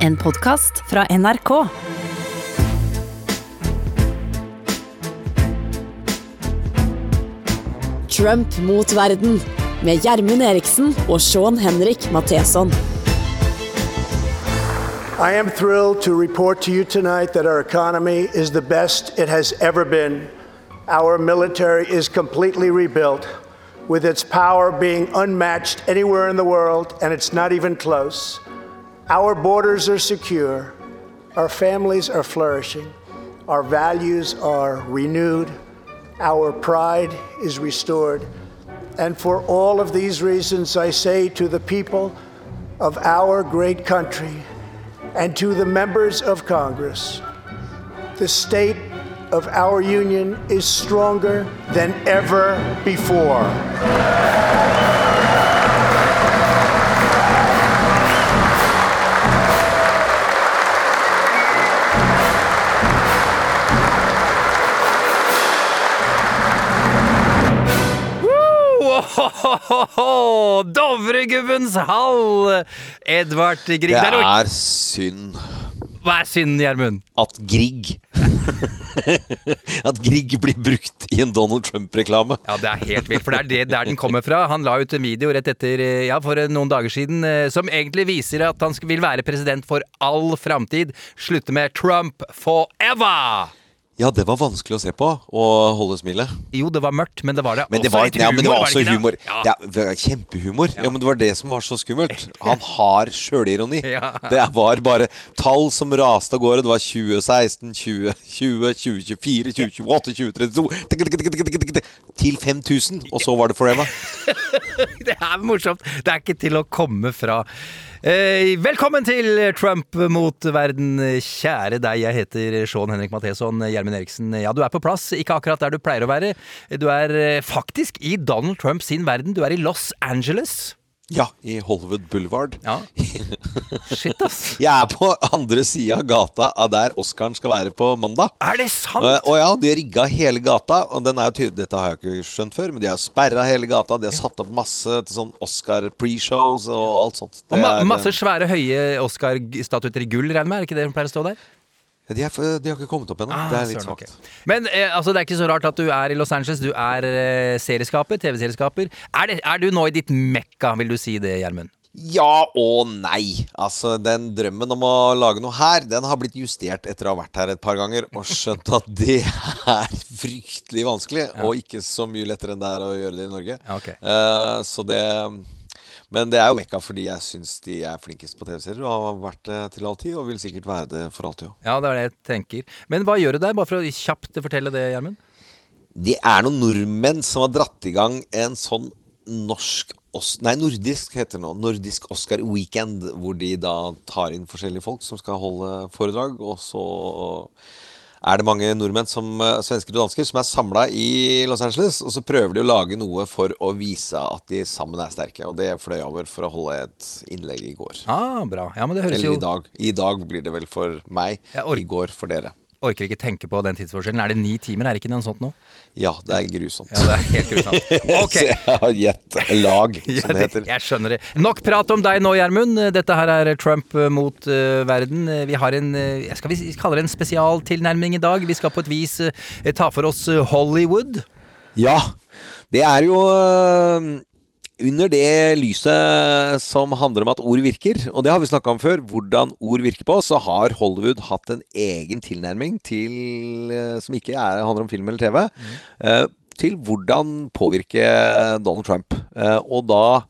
En podkast fra NRK. Trump mot verden med Gjermund Eriksen og Sean Henrik Matheson. I am thrilled to report to you tonight that our economy is the best it has ever been. Our military is completely rebuilt, with its power being unmatched anywhere in the world, and it's not even close. Our borders are secure, our families are flourishing, our values are renewed, our pride is restored. And for all of these reasons, I say to the people of our great country and to the members of Congress, the state of our union is stronger than ever before. Ohohoho! Dovregubbens hall! Edvard Grieg. Det er synd Hva er synden, Gjermund? at Grieg At Grieg blir brukt i en Donald Trump-reklame. Ja, det er helt vilt, for det er det der den kommer fra. Han la ut en video rett etter, eh, ja, for noen dager siden, eh, som egentlig viser at han vil være president for all framtid. Slutte med Trump forever! Ja, det var vanskelig å se på og holde smilet. Jo, det var mørkt, men det var det Men det var, også, ja, men det var også det? humor. Ja. Ja, det var kjempehumor. Ja, men det var det som var så skummelt. Han har sjølironi. Ja. Det var bare tall som raste av gårde. Det var 2016, 2020, 2024, 2028, 2032 Til 5000, og så var det forever. Det er morsomt. Det er ikke til å komme fra. Eh, velkommen til Trump mot verden. Kjære deg, jeg heter Sean Henrik Matheson. Gjermund Eriksen. Ja, du er på plass. Ikke akkurat der du pleier å være. Du er eh, faktisk i Donald Trump sin verden. Du er i Los Angeles. Ja, i Hollywood Boulevard. Ja. Shit, ass. Jeg er på andre sida av gata av der Oscaren skal være på mandag. Er det sant? Eh, Og ja, de har rigga hele gata, og den er jo tydelig, dette har jeg ikke skjønt før, men de har sperra hele gata. De har satt opp masse til sånn Oscar pre-shows og alt sånt. Og ma er, eh, masse svære, høye Oscar-statuetter i gull, regner jeg med? Er det ikke det som pleier å stå der? De, er, de har ikke kommet opp ennå. Ah, det er litt svakt. Men eh, altså, det er ikke så rart at du er i Los Angeles. Du er eh, serieskaper, TV-serieskaper. Er, er du nå i ditt mekka, vil du si det, Gjermund? Ja og nei. Altså, den drømmen om å lage noe her, den har blitt justert etter å ha vært her et par ganger og skjønt at det er fryktelig vanskelig, og ikke så mye lettere enn det er å gjøre det i Norge. Ja, ok. Eh, så det Men det er jo mekka fordi jeg syns de er flinkest på TV-serier og har vært det til all tid, og vil sikkert være det for alltid òg. Ja, det er det jeg tenker. Men hva gjør du der? Bare for å kjapt fortelle det, Gjermund. Det er noen nordmenn som har dratt i gang en sånn norsk Os Nei, nordisk heter det nå. Nordisk Oscar Weekend. Hvor de da tar inn forskjellige folk som skal holde foredrag. Og så er det mange nordmenn, som, eh, svensker og dansker, som er samla i Los Angeles. Og så prøver de å lage noe for å vise at de sammen er sterke. Og det fløy over for å holde et innlegg i går. Ah, bra. Ja, men det høres Eller jo i dag. I dag blir det vel for meg. I går for dere. Orker ikke tenke på den tidsforskjellen. Er det ni timer? Er det ikke noe sånt nå? Ja, det er grusomt. Ja, det er helt grusomt. Ok. Så jeg har gitt lag, som det heter. jeg skjønner det. Nok prat om deg nå, Gjermund. Dette her er Trump eh, mot uh, verden. Eh, Vi har en uh, skal vi kalle det en spesialtilnærming i dag. Vi skal på et vis uh, ta for oss Hollywood. Ja, det er jo under det lyset som handler om at ord virker, og det har vi snakka om før, hvordan ord virker på, så har Hollywood hatt en egen tilnærming til, øh, som ikke er, handler om film eller TV, Mm. til hvordan påvirke Donald Trump. Eh, og da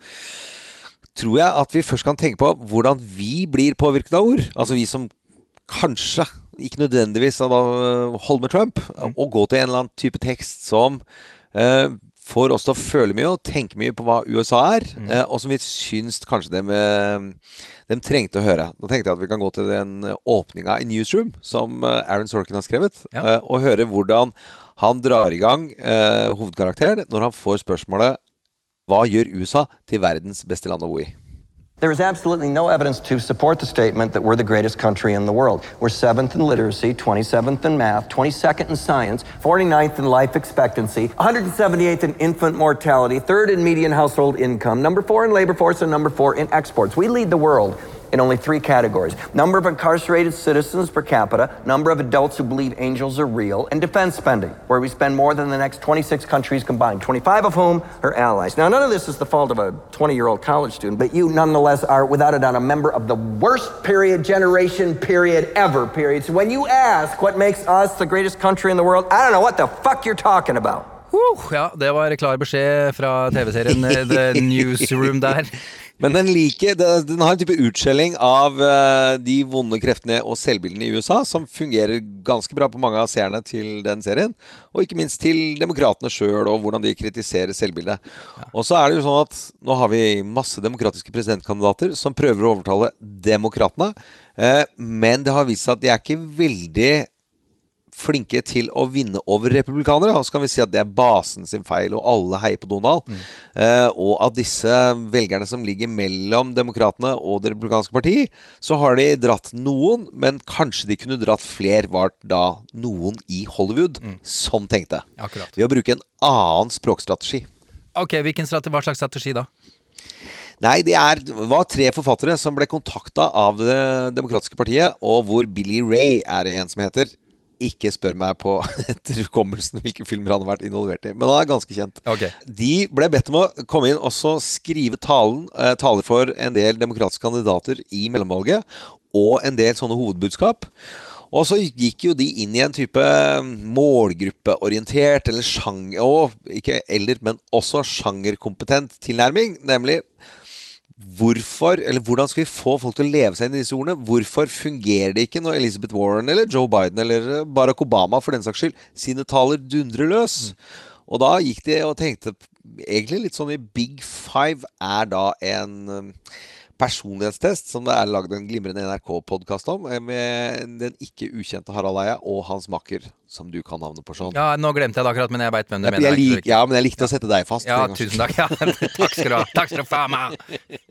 tror jeg at vi først kan tenke på hvordan vi blir påvirket av ord. Altså vi som kanskje, ikke nødvendigvis holder med Trump, og gå til en eller annen type tekst som eh, får oss til å føle mye og tenke mye på hva USA er, eh, og som vi syns kanskje dem, de, trengte å høre. Da tenkte jeg at vi kan gå til den åpninga i Newsroom som eh, Aaron Sorkin har skrevet, Ja. eh, og høre hvordan han drar i gang eh, hovedkarakteren når han får spørsmålet hva gjør USA til verdens beste land å bo i? There is absolutely no evidence to support the statement that we're the greatest country in the world. We're seventh in literacy, 27th in math, 22nd in science, 49th in life expectancy, 178th in infant mortality, third in median household income, number four in labor force, and number four in exports. We lead the world in only three categories number of incarcerated citizens per capita, number of adults who believe angels are real, and defense spending, where we spend more than the next 26 countries combined, 25 of whom are allies. Now, none of this is the fault of a 20 year old college student, but you nonetheless are, without a doubt, a member of the worst period, generation, period, ever, period. So when you ask what makes us the greatest country in the world, I don't know what the fuck you're talking about. Uh, ja, det var klar beskjed fra TV-serien eh, The Newsroom der. Men den liker Den har en type utskjelling av eh, de vonde kreftene og selvbildene i USA, som fungerer ganske bra på mange av seerne til den serien. Og ikke minst til demokratene sjøl, og hvordan de kritiserer selvbildet. Og så er det jo sånn at nå har vi masse demokratiske presidentkandidater som prøver å overtale demokratene. eh, men det har vist seg at de er ikke veldig flinke til å vinne over republikanere. Og så kan vi si at det er basen sin feil, og alle heier på Donald. Eh, og av disse velgerne som ligger mellom demokratene og Det republikanske parti, så har de dratt noen, men kanskje de kunne dratt fler, var da noen i Hollywood som tenkte. Akkurat. Ved å bruke en annen språkstrategi. Ok, hvilken strategi, Hva slags strategi da? Nei, det er, var tre forfattere som ble kontakta av Det demokratiske partiet, og hvor Billy Ray er en som heter. Ikke spør meg på etter hukommelsen hvilke filmer han har vært involvert i, men han er ganske kjent. Okay. De ble bedt om å komme inn og så skrive talen, eh, taler for en del demokratiske kandidater i mellomvalget, og en del sånne hovedbudskap. Og så gikk jo de inn i en type målgruppeorientert, eller sjanger, og ikke eller, men også sjangerkompetent tilnærming, nemlig Hvorfor, eller Hvordan skal vi få folk til å leve seg inn i disse ordene? Hvorfor fungerer det ikke når Elizabeth Warren eller Joe Biden eller Barack Obama for den saks skyld sine taler dundrer løs? Og da gikk de og tenkte egentlig litt sånn i Big Five er da en personlighetstest som det er lagd en glimrende NRK-podkast om, eh, med den ikke ukjente Harald Eia og hans makker, som du kan navnet på sånn. Ja, Nå glemte jeg det akkurat, men jeg veit hvem du Jeg, mener. lik, ja, men jeg likte å sette deg fast. Ja, tusen takk. Ja, takk skal du ha. Takk skal du faen meg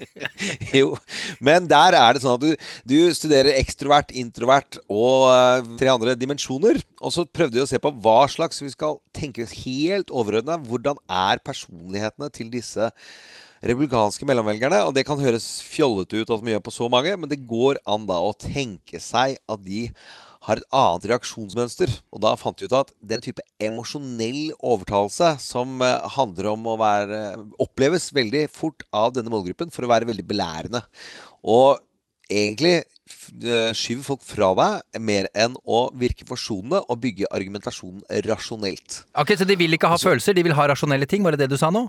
Jo, men der er det sånn at du, du studerer ekstrovert, introvert og uh, tre andre dimensjoner. Og så prøvde vi å se på hva slags vi skal tenke helt overordna. Hvordan er personlighetene til disse republikanske mellomvelgerne? Og det kan høres fjollete ut at vi gjør på så mange, men det går an da å tenke seg at de har et annet reaksjonsmønster. Og da fant vi ut at den type emosjonell overtalelse som eh, handler om å være oppleves veldig fort av denne målgruppen for å være veldig belærende. Og egentlig eh, skyver folk fra deg mer enn å virke forsonende og bygge argumentasjonen rasjonelt. Ok, Så de vil ikke ha følelser, de vil ha rasjonelle ting? Var det det du sa nå?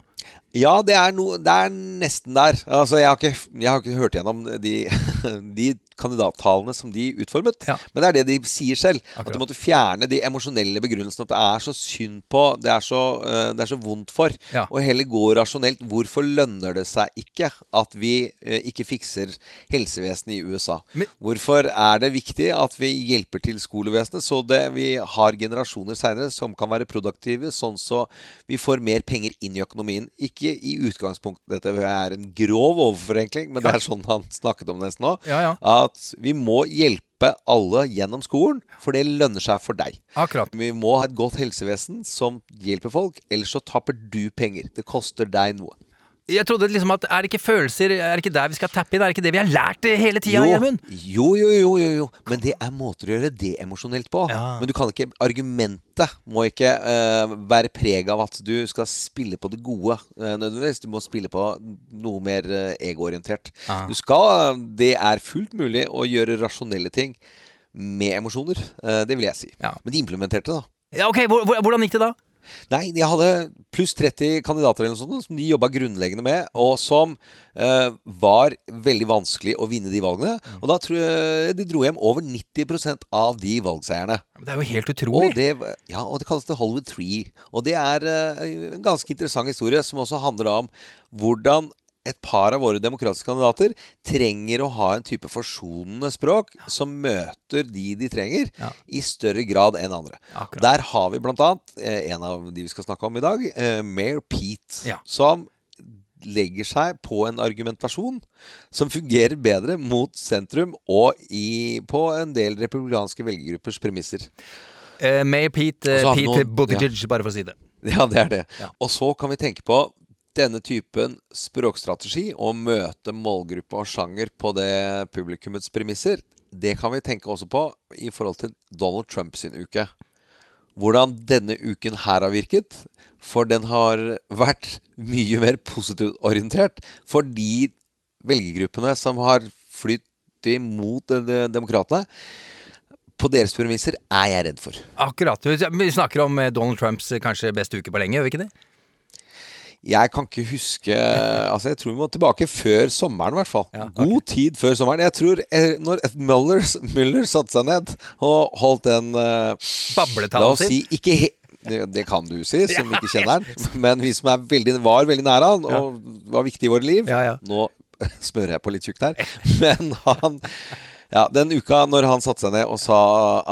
Ja, det er, no, det er nesten der. Altså, jeg, har ikke, jeg har ikke hørt gjennom de, de kandidattalene som de utformet. Ja. Men det er det de sier selv. At du måtte fjerne de emosjonelle begrunnelsene. At det er så synd på, det er så, eh, det er så vondt for. Ja. Og heller gå rasjonelt. Hvorfor lønner det seg ikke at vi eh, ikke fikser helsevesenet i USA? Men- Hvorfor er det viktig at vi hjelper til skolevesenet, så det vi har generasjoner seinere som kan være produktive, sånn så vi får mer penger inn i økonomien? Ikke i utgangspunktet, dette er en grov overforenkling, men det er sånn han snakket om nesten nå. Ja, ja. At vi må hjelpe alle gjennom skolen, for det lønner seg for deg. Akkurat. Vi må ha et godt helsevesen som hjelper folk, ellers så taper du penger. Det koster deg noe. Jeg trodde liksom at Er det ikke følelser Er det ikke der vi skal tappe inn? Er det ikke det vi har lært hele tida, Gjermund? jo, jo, jo, jo, jo. Men det er måter å gjøre det emosjonelt på. Ja. Men du kan ikke Argumentet må ikke uh, være preg av at du skal spille på det gode uh, nødvendigvis. Du må spille på noe mer uh, egoorientert. Ah. Du skal Det er fullt mulig å gjøre rasjonelle ting med emosjoner. Eh, det vil jeg si. Ja. Men de implementerte, da. Ja, ok, hvor- hvor- Hvordan gikk det da? Nei, de hadde pluss 30 kandidater eller noe sånt som de jobba grunnleggende med, og som eh, var veldig vanskelig å vinne de valgene. Og da tror jeg de dro hjem over 90% av de valgseierne. Det er jo helt Og utrolig. det, ja, og det kalles The Hollywood Tree. Og det er eh, en ganske interessant historie som også handler om hvordan et par av våre demokratiske kandidater trenger å ha en type forsonende språk som møter de de trenger, Ja. i større grad enn andre. Akkurat. Der har vi annet eh, en av de vi skal snakke om i dag, eh, Mayor Pete, Ja. som legger seg på en argumentasjon som fungerer bedre mot sentrum og i, på en del republikanske velgergruppers premisser. Eh, Mayor Pete, hadde Pete noen- Buttigieg, bare for å si det. Ja, det er det. Ja. Og så kan vi tenke på denne typen språkstrategi, å møte målgruppe og sjanger på det publikummets premisser, det kan vi tenke også på i forhold til Donald Trump sin uke. Hvordan denne uken her har virket. For den har vært mye mer positivt orientert for de velgergruppene som har flytt imot de- demokratene. På deres premisser er jeg redd for. Akkurat. Vi snakker om Donald Trumps kanskje beste uke på lenge, gjør vi ikke det? Jeg kan ikke huske Altså, jeg tror vi må tilbake før sommeren, i hvert fall. Ja, ok. God tid før sommeren. Jeg tror eh, når Mueller, Mueller satte seg ned og holdt den La Babletalen sin. si ikke he det, det kan du si, som ikke kjenner den. Men vi som er veldig, var veldig nære han, og var viktig i våre liv. Nå smører jeg på litt tjukt her. Men han ja, Den uka når han satte seg ned og sa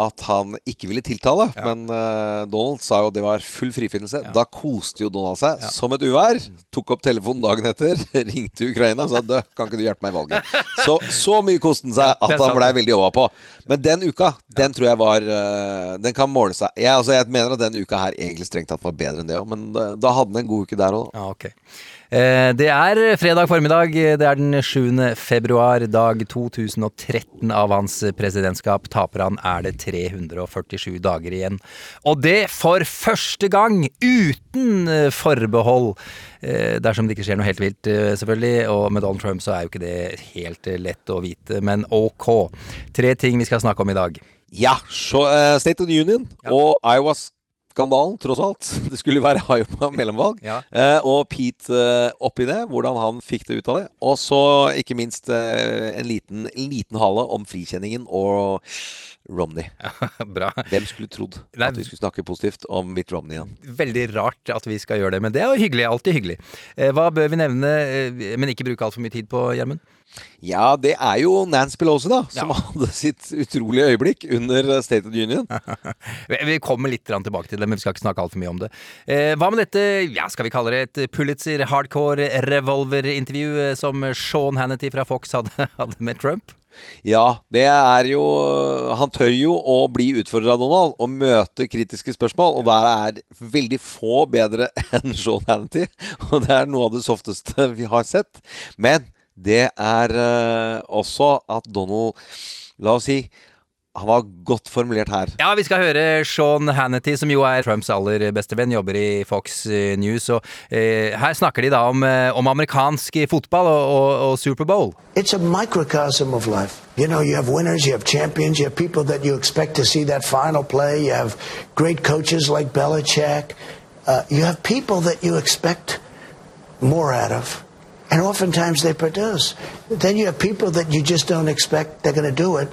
at han ikke ville tiltale, men uh, Donald sa jo det var full frifinnelse, da koste jo Donald seg som et uvær. Tok opp telefonen dagen etter, ringte Ukraina og sa «Dø, kan ikke du hjelpe meg i valget? Så, så mye koste han seg at han blei veldig overpå. Men den uka, den tror jeg var uh, Den kan måle seg. Jeg, altså, jeg mener at den uka her egentlig strengt tatt var bedre enn det òg, men da, da hadde han en god uke der òg. Ja, ok. Eh, Det er fredag formiddag. Det er den 7. februar, dag 2013 av hans presidentskap. Taper han er det 347 dager igjen. Og det for første gang uten eh, forbehold. Eh, Dersom det ikke skjer noe helt vilt, selvfølgelig. Og med Donald Trump så er jo ikke det helt lett å vite, men ok. Tre ting vi skal snakke om i dag. Ja, så, uh, State of the Union og Iowa-skandalen, tross alt. Det skulle være Iowa mellomvalg. Ja. Eh, og Pete eh, oppi det, hvordan han fikk det ut av det. Og så ikke minst eh, en liten, en liten hale om frikjenningen og Romney. Ja, Bra. Hvem skulle trodd Nei. at vi skulle snakke positivt om Mitt Romney igjen? Veldig rart at vi skal gjøre det, men det er jo hyggelig. Alltid hyggelig. Eh, Hva bør vi nevne, eh, men ikke bruke altfor mye tid på, Gjermund? Ja, det er jo Nance Pelosi, da, som Ja. hadde sitt utrolige øyeblikk under State of the Union. Vi- Vi kommer litt tilbake til det, men vi skal ikke snakke altfor mye om det. Eh, hva med dette, ja, skal vi kalle det et Pulitzer hardcore revolver-intervju eh, som Sean Hannity fra Fox hadde, hadde med Trump? Ja, det er jo Han tør jo å bli utfordra av Donald og møte kritiske spørsmål, og der er veldig få bedre enn Sean Hannity. Og det er noe av det softeste vi har sett. Men det er eh, også at Donald La oss si han var godt formulert her. Ja, vi skal høre Sean Hannity, som jo er Trumps aller beste venn, jobber i Fox eh, News. Og eh, her snakker de da om, eh, om amerikansk fotball og, og, og Superbowl. It's a microcosm of life. You know, you have winners, you have champions, you have people that you expect to see that final play, you have great coaches like Belichick, uh, you have people that you expect more out of. And oftentimes they produce. Then you have people that you just don't expect they're going to do it.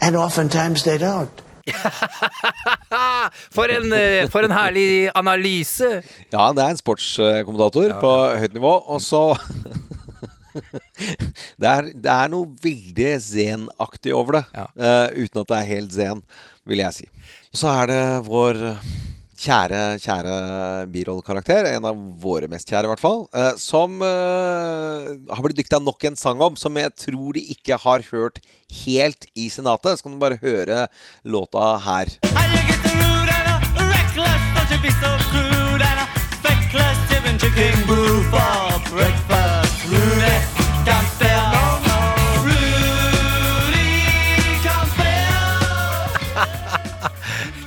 And oftentimes they don't. For en, eh, for en herlig analyse! Ja, det er en sportskommentator på høyt nivå. Og så det, er, det er noe veldig zen-aktig over det. Ja. Uh, uten at det er helt zen, vil jeg si. Så er det vår kjære, kjære birollekarakter, en av våre mest kjære i hvert fall, eh, som eh, har blitt dykta nok en sang om, som jeg tror de ikke har hørt helt i Senatet. Så kan du bare høre låta her. Chicken brew for breakfast. Rudy can't.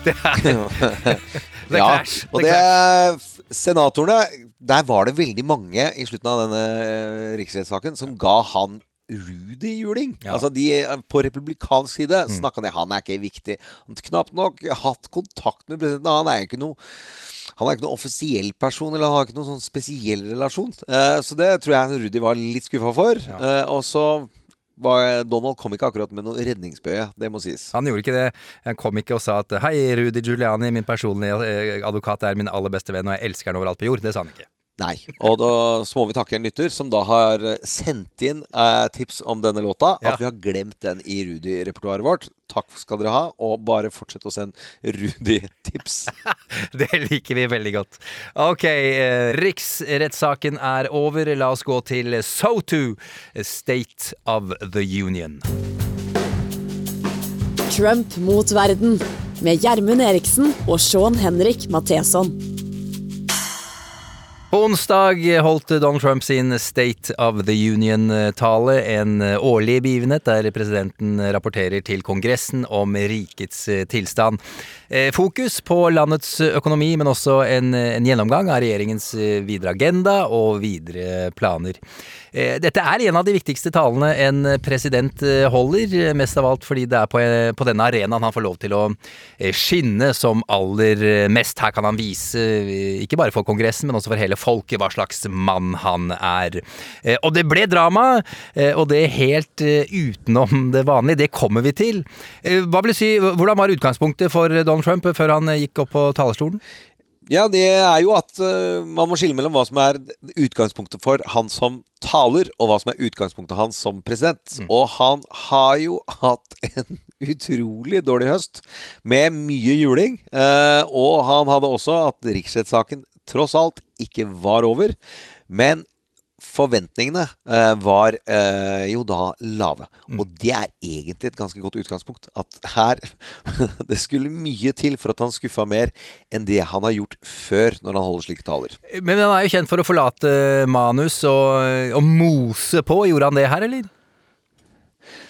Det er The ja, Clash. og det Senatorene Der var det veldig mange i slutten av denne eh, riksrettssaken som ga han Rudy juling. Ja. Altså de eh, På republikansk side mm. snakka de han er ikke viktig. Han har knapt nok hatt kontakt med presidenten. Han er ikke noe han er ikke noen offisiell person, eller han har ikke noen sånn spesiell relasjon. Eh, så det tror jeg Rudi var litt skuffa for. Eh, og så Donald kom ikke akkurat med noe redningsbøye, det må sies. Han gjorde ikke det. Han kom ikke og sa at hei, Rudy Giuliani, min personlige eh, advokat, er min aller beste venn, og jeg elsker han overalt på jord. Det sa han ikke. Nei. Og da så må vi takke en lytter som da har sendt inn eh, tips om denne låta. Ja. At vi har glemt den i Rudi-repertoaret vårt. Takk skal dere ha. Og bare fortsett å sende Rudi-tips. Det liker vi veldig godt. Ok, eh, riksrettssaken er over. La oss gå til SoTo, State of the Union. Trump mot verden med Gjermund Eriksen og Sean Henrik Matheson. På onsdag holdt Donald Trump sin State of the Union-tale, en årlig begivenhet der presidenten rapporterer til Kongressen om rikets tilstand. Eh, Fokus på landets økonomi, men også en, en gjennomgang av regjeringens videre agenda og videre planer. Eh, Dette er en av de viktigste talene en president eh, holder, mest av alt fordi det er på, denne arenaen han får lov til å eh, skinne som aller mest. Her kan han vise, eh, ikke bare for Kongressen, men også for hele folket, hva slags mann han er. Eh, Og det ble drama, eh, og det helt eh, utenom det vanlige. Det kommer vi til. Eh, Hva vil si, Hvordan var utgangspunktet for Donald Trump før han eh, gikk opp på talerstolen? Ja, det er jo at uh, man må skille mellom hva som er utgangspunktet for han som taler, og hva som er utgangspunktet hans som president. Og han har jo hatt en utrolig dårlig høst, med mye juling. Uh, og han hadde også at riksrettssaken tross alt ikke var over. Men forventningene eh, var eh, jo da lave. Og det er egentlig et ganske godt utgangspunkt. At her Det skulle mye til for at han skuffa mer enn det han har gjort før når han holder slike taler. Men han er jo kjent for å forlate manus og, og mose på. Gjorde han det her, eller?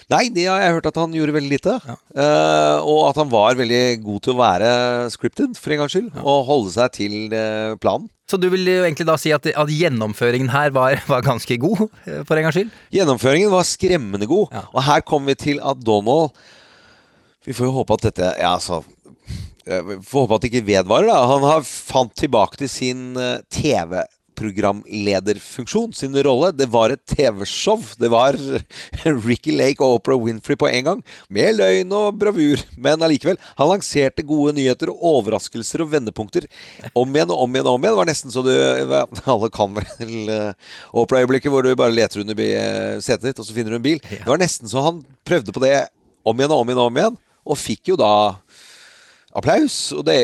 Nei, det har jeg hørt at han gjorde veldig lite. Eh, og at han var veldig god til å være scripted, for en gangs skyld. Og holde seg til uh, planen. Så du vil jo egentlig da si at, at gjennomføringen her var, var ganske god, eh, for en gangs skyld? Gjennomføringen var skremmende god. Ja. Og her kommer vi til at Donald Vi får jo håpe at dette Ja, altså Vi får håpe at det ikke vedvarer, da. Han har fant tilbake til sin eh, TV-programlederfunksjon, sin rolle. Det var et TV-show. Det var Ricky Lake og Oprah Winfrey på en gang. Med løgn og bravur. Men allikevel. Han lanserte gode nyheter og overraskelser og vendepunkter om igjen og om igjen og om igjen. Det var nesten så du Alle kan vel eh, Oprah-øyeblikket hvor du bare leter under eh, setet ditt, og så finner du en bil. Det var nesten så han prøvde på det om igjen og om igjen og om igjen, og fikk jo da applaus. Og det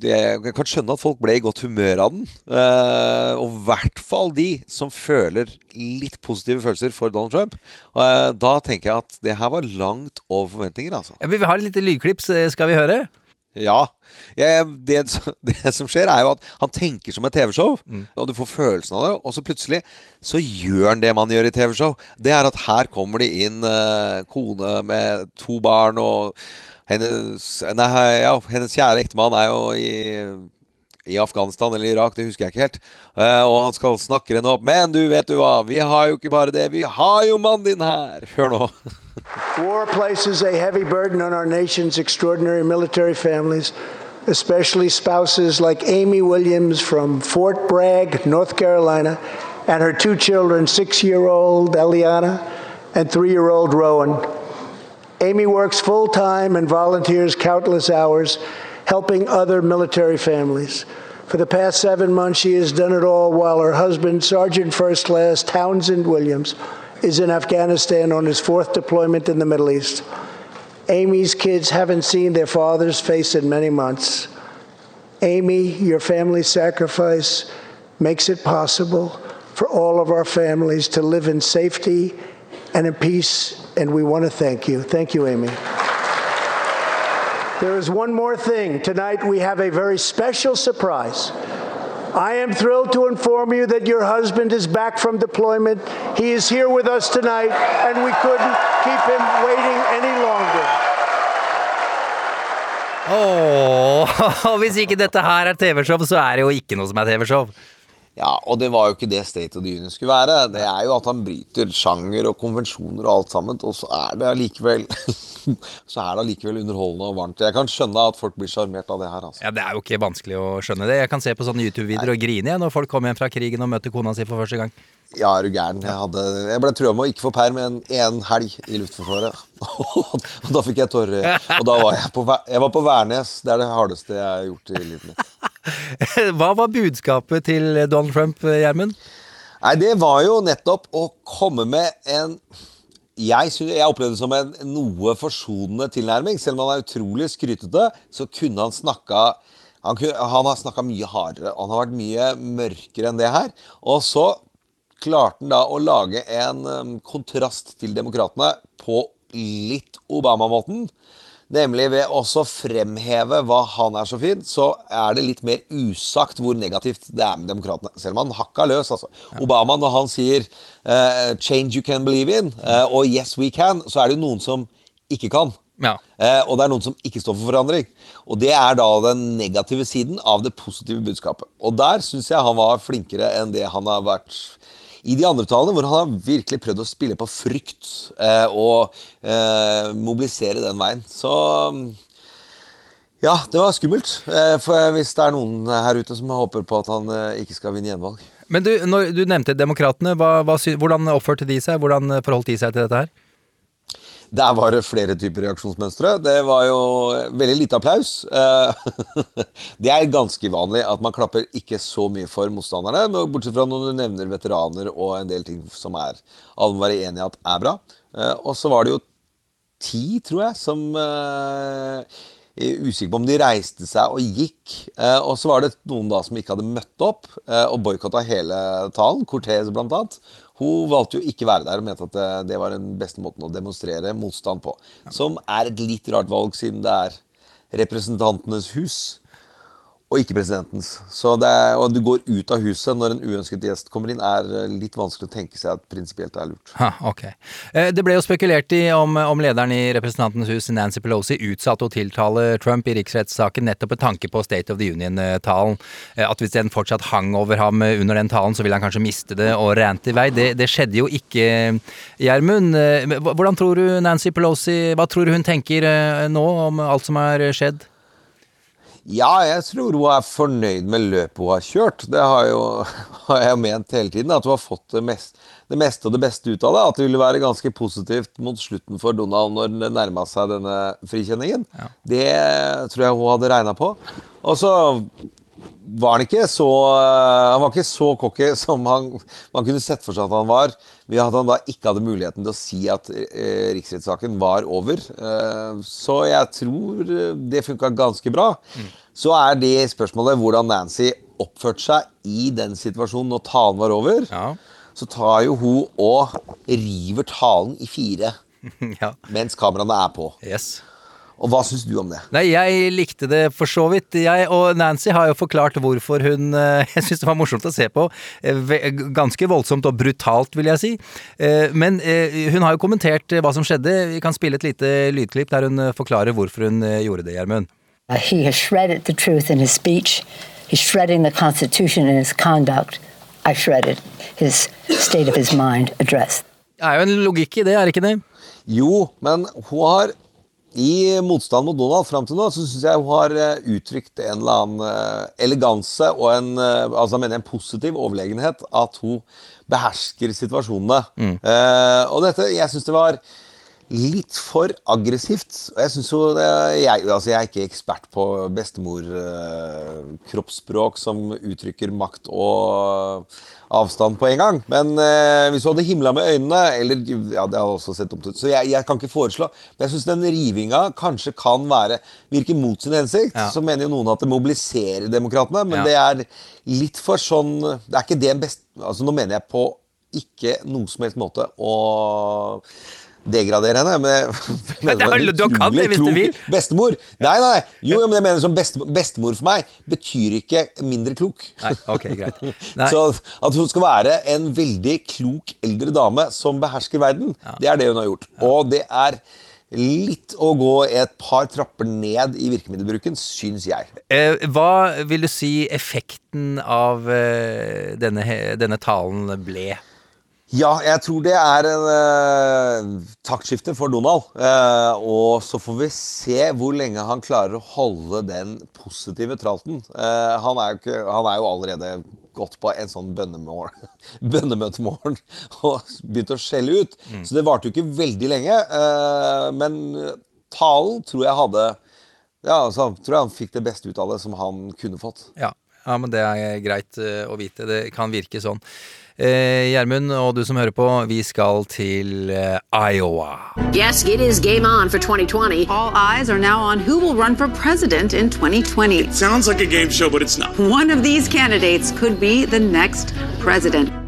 Jeg kan skjønne at folk ble i godt humør av den. Eh, og i hvert fall de som føler litt positive følelser for Donald Trump. Eh, da tenker jeg at det her var langt over forventninger, altså. Ja, vi har et lite lydklipp, skal vi høre? Ja. Jeg, det, det som skjer, er jo at han tenker som et TV-show, og du får følelsen av det, og så plutselig så gjør han det man gjør i TV-show. Det er at her kommer det inn eh, kone med to barn, og hennes, nei, ja, hennes kjære ektemann er jo i i Afghanistan eller Irak, det husker jeg ikke helt. Eh, og han skal snakke henne opp. Men du, vet du hva, vi har jo ikke bare det, vi har jo mannen din her! Hør nå. War places a heavy burden on our nation's extraordinary military families, especially spouses like Amy Williams from Fort Bragg, North Carolina, and her two children, six year old Eliana and three year old Rowan. Amy works full time and volunteers countless hours helping other military families. For the past seven months, she has done it all while her husband, Sergeant First Class Townsend Williams, is in Afghanistan on his fourth deployment in the Middle East. Amy's kids haven't seen their father's face in many months. Amy, your family's sacrifice makes it possible for all of our families to live in safety and in peace, and we want to thank you. Thank you, Amy. There is one more thing. Tonight we have a very special surprise. I am thrilled to inform you that your husband is back from deployment. He is here with us tonight, and we couldn't keep him waiting any longer. Ikke dette her er TV-show, noe som er TV-show. Ja, og det var jo ikke det State of the Union skulle være. Det er jo at han bryter sjanger og konvensjoner og alt sammen, og så er det allikevel Så er det allikevel underholdende og varmt. Jeg kan skjønne at folk blir sjarmert av det her, altså. Ja, Det er jo ikke vanskelig å skjønne det. Jeg kan se på sånne YouTube-videoer og grine jeg når folk kommer hjem fra krigen og møter kona si for første gang. Ja, er du gæren. Jeg, hadde, jeg ble trua med å ikke få perm en, en helg i Luftforsvaret. og da fikk jeg tårer. Og da var jeg på, jeg var på Værnes. Det er det hardeste jeg har gjort i livet mitt. Hva var budskapet til Donald Trump, Gjermund? Nei, det var jo nettopp å komme med en jeg, synes, jeg opplevde det som en noe forsonende tilnærming. Selv om han er utrolig skrytete, så kunne han snakka han, kunne, han har snakka mye hardere. og Han har vært mye mørkere enn det her. Og så klarte han da å lage en um, kontrast til demokratene på litt Obama-måten. Nemlig ved også fremheve hva han er så fin, så er det litt mer usagt hvor negativt det er med demokratene. Selv om han hakka løs, altså. Obama, når han sier uh, 'change you can believe in' uh, og 'yes we can', så er det noen som ikke kan. Ja. Uh, og det er noen som ikke står for forandring. Og det er da den negative siden av det positive budskapet. Og der syns jeg han var flinkere enn det han har vært i de andre talene, hvor han har virkelig prøvd å spille på frykt eh, og eh, mobilisere den veien. Så ja, det var skummelt. Eh, for hvis det er noen her ute som håper på at han eh, ikke skal vinne gjenvalg. Men du, når du nevnte Demokratene. Hvordan oppførte de seg? Hvordan forholdt de seg til dette her? Der var det flere typer reaksjonsmønstre. Det var jo veldig lite applaus. Eh, Det er ganske vanlig at man klapper ikke så mye for motstanderne, bortsett fra når du nevner veteraner og en del ting som er alle må være enige at er bra. Eh, Og så var det jo ti, tror jeg, som eh, er usikker på om de reiste seg og gikk. Eh, og så var det noen da som ikke hadde møtt opp eh, og boikotta hele talen. Cortez blant annet. Hun valgte jo ikke være der og mente at det, det var den beste måten å demonstrere motstand på. Som er et litt rart valg, siden det er Representantenes hus og ikke presidentens. Så det er, og du går ut av huset når en uønsket gjest kommer inn, er eh, litt vanskelig å tenke seg at prinsipielt er lurt. Ha, ok. Eh, Det ble jo spekulert i om, om lederen i Representantenes hus, Nancy Pelosi, utsatte å tiltale Trump i riksrettssaken nettopp med tanke på State of the Union-talen. Eh, At hvis den fortsatt hang over ham under den talen, så ville han kanskje miste det og rante i vei. Det, det skjedde jo ikke, Gjermund. Hvordan tror du Nancy Pelosi Hva tror du hun tenker nå om alt som har skjedd? Ja, jeg tror hun er fornøyd med løpet hun har kjørt. Det har, jo, har jeg ment hele tiden. At hun har fått det, mest, det meste og det beste ut av det. At det ville være ganske positivt mot slutten for Donald når det nærma seg denne frikjenningen. Det tror jeg hun hadde regna på. Og så var han ikke så Han var ikke så cocky som han, man kunne sett for seg at han var. Ved at han da ikke hadde muligheten til å si at eh, riksrettssaken var over. Eh, så jeg tror eh, det funka ganske bra. Så er det spørsmålet hvordan Nancy oppførte seg i den situasjonen når talen var over. Ja. Så tar jo hun og river talen i fire ja. mens kameraene er på. Yes. Og hva syns du om det? Nei, jeg likte det for så vidt. Jeg og Nancy har jo forklart hvorfor hun Jeg syns det var morsomt å se på. Eh, Ganske voldsomt og brutalt, vil jeg si. Eh, Men eh, hun har jo kommentert hva som skjedde. Vi kan spille et lite lydklipp der hun forklarer hvorfor hun gjorde det, Gjermund. Uh, he has shredded the truth in his speech. He's shredding the Constitution in his conduct. I shredded his state of his mind address. Det er jo en logikk i det, er det ikke det? Jo, men hun har i motstand mot Donald fram til nå, så syns jeg hun har eh, uttrykt en eller annen eh, eleganse og en, eh, altså jeg mener en positiv overlegenhet. At hun behersker situasjonene. Eh, og dette, jeg syns det var litt for aggressivt. Og jeg syns jo jeg, altså jeg er ikke ekspert på bestemor-kroppsspråk som uttrykker makt og avstand på en gang. Men eh, hvis du hadde himla med øynene eller, Ja, det har også sett dumt ut. Så jeg, jeg kan ikke foreslå. Men jeg syns den rivinga kanskje kan være virke mot sin hensikt. Ja. Så mener jo noen at det mobiliserer demokratene, men Ja. det er litt for sånn Det er ikke det en best... Altså Nå mener jeg på ikke noen som helst måte å degradere henne. Men mener det er du kan det hvis du vil. Bestemor. Nei, nei. Jo, men jeg mener som bestemor, bestemor for meg betyr ikke mindre klok. Nei, ok, greit. Nei. Så at hun skal være en veldig klok eldre dame som behersker verden, det er det hun har gjort. Og det er litt å gå et par trapper ned i virkemiddelbruken, syns jeg. Eh, Hva vil du si effekten av eh, denne, denne talen ble? Ja, jeg tror det er en uh, taktskifte for Donald. Uh, og så får vi se hvor lenge han klarer å holde den positive tralten. Uh, han, er jo ikke, han er jo allerede gått på en sånn bønnemøtemorgen og begynt å skjelle ut. Så det varte jo ikke veldig lenge. Uh, men talen tror jeg hadde Ja, altså, tror jeg han fikk det beste ut av det som han kunne fått. Ja, ja men det er greit å vite. Det kan virke sånn. Eh, Gjermund og du som hører på, vi skal til eh, Iowa. Yes, it is game on for 2020. All eyes are now on who will run for president in 2020. It Sounds like a game show, but it's not. One of these candidates could be the next president.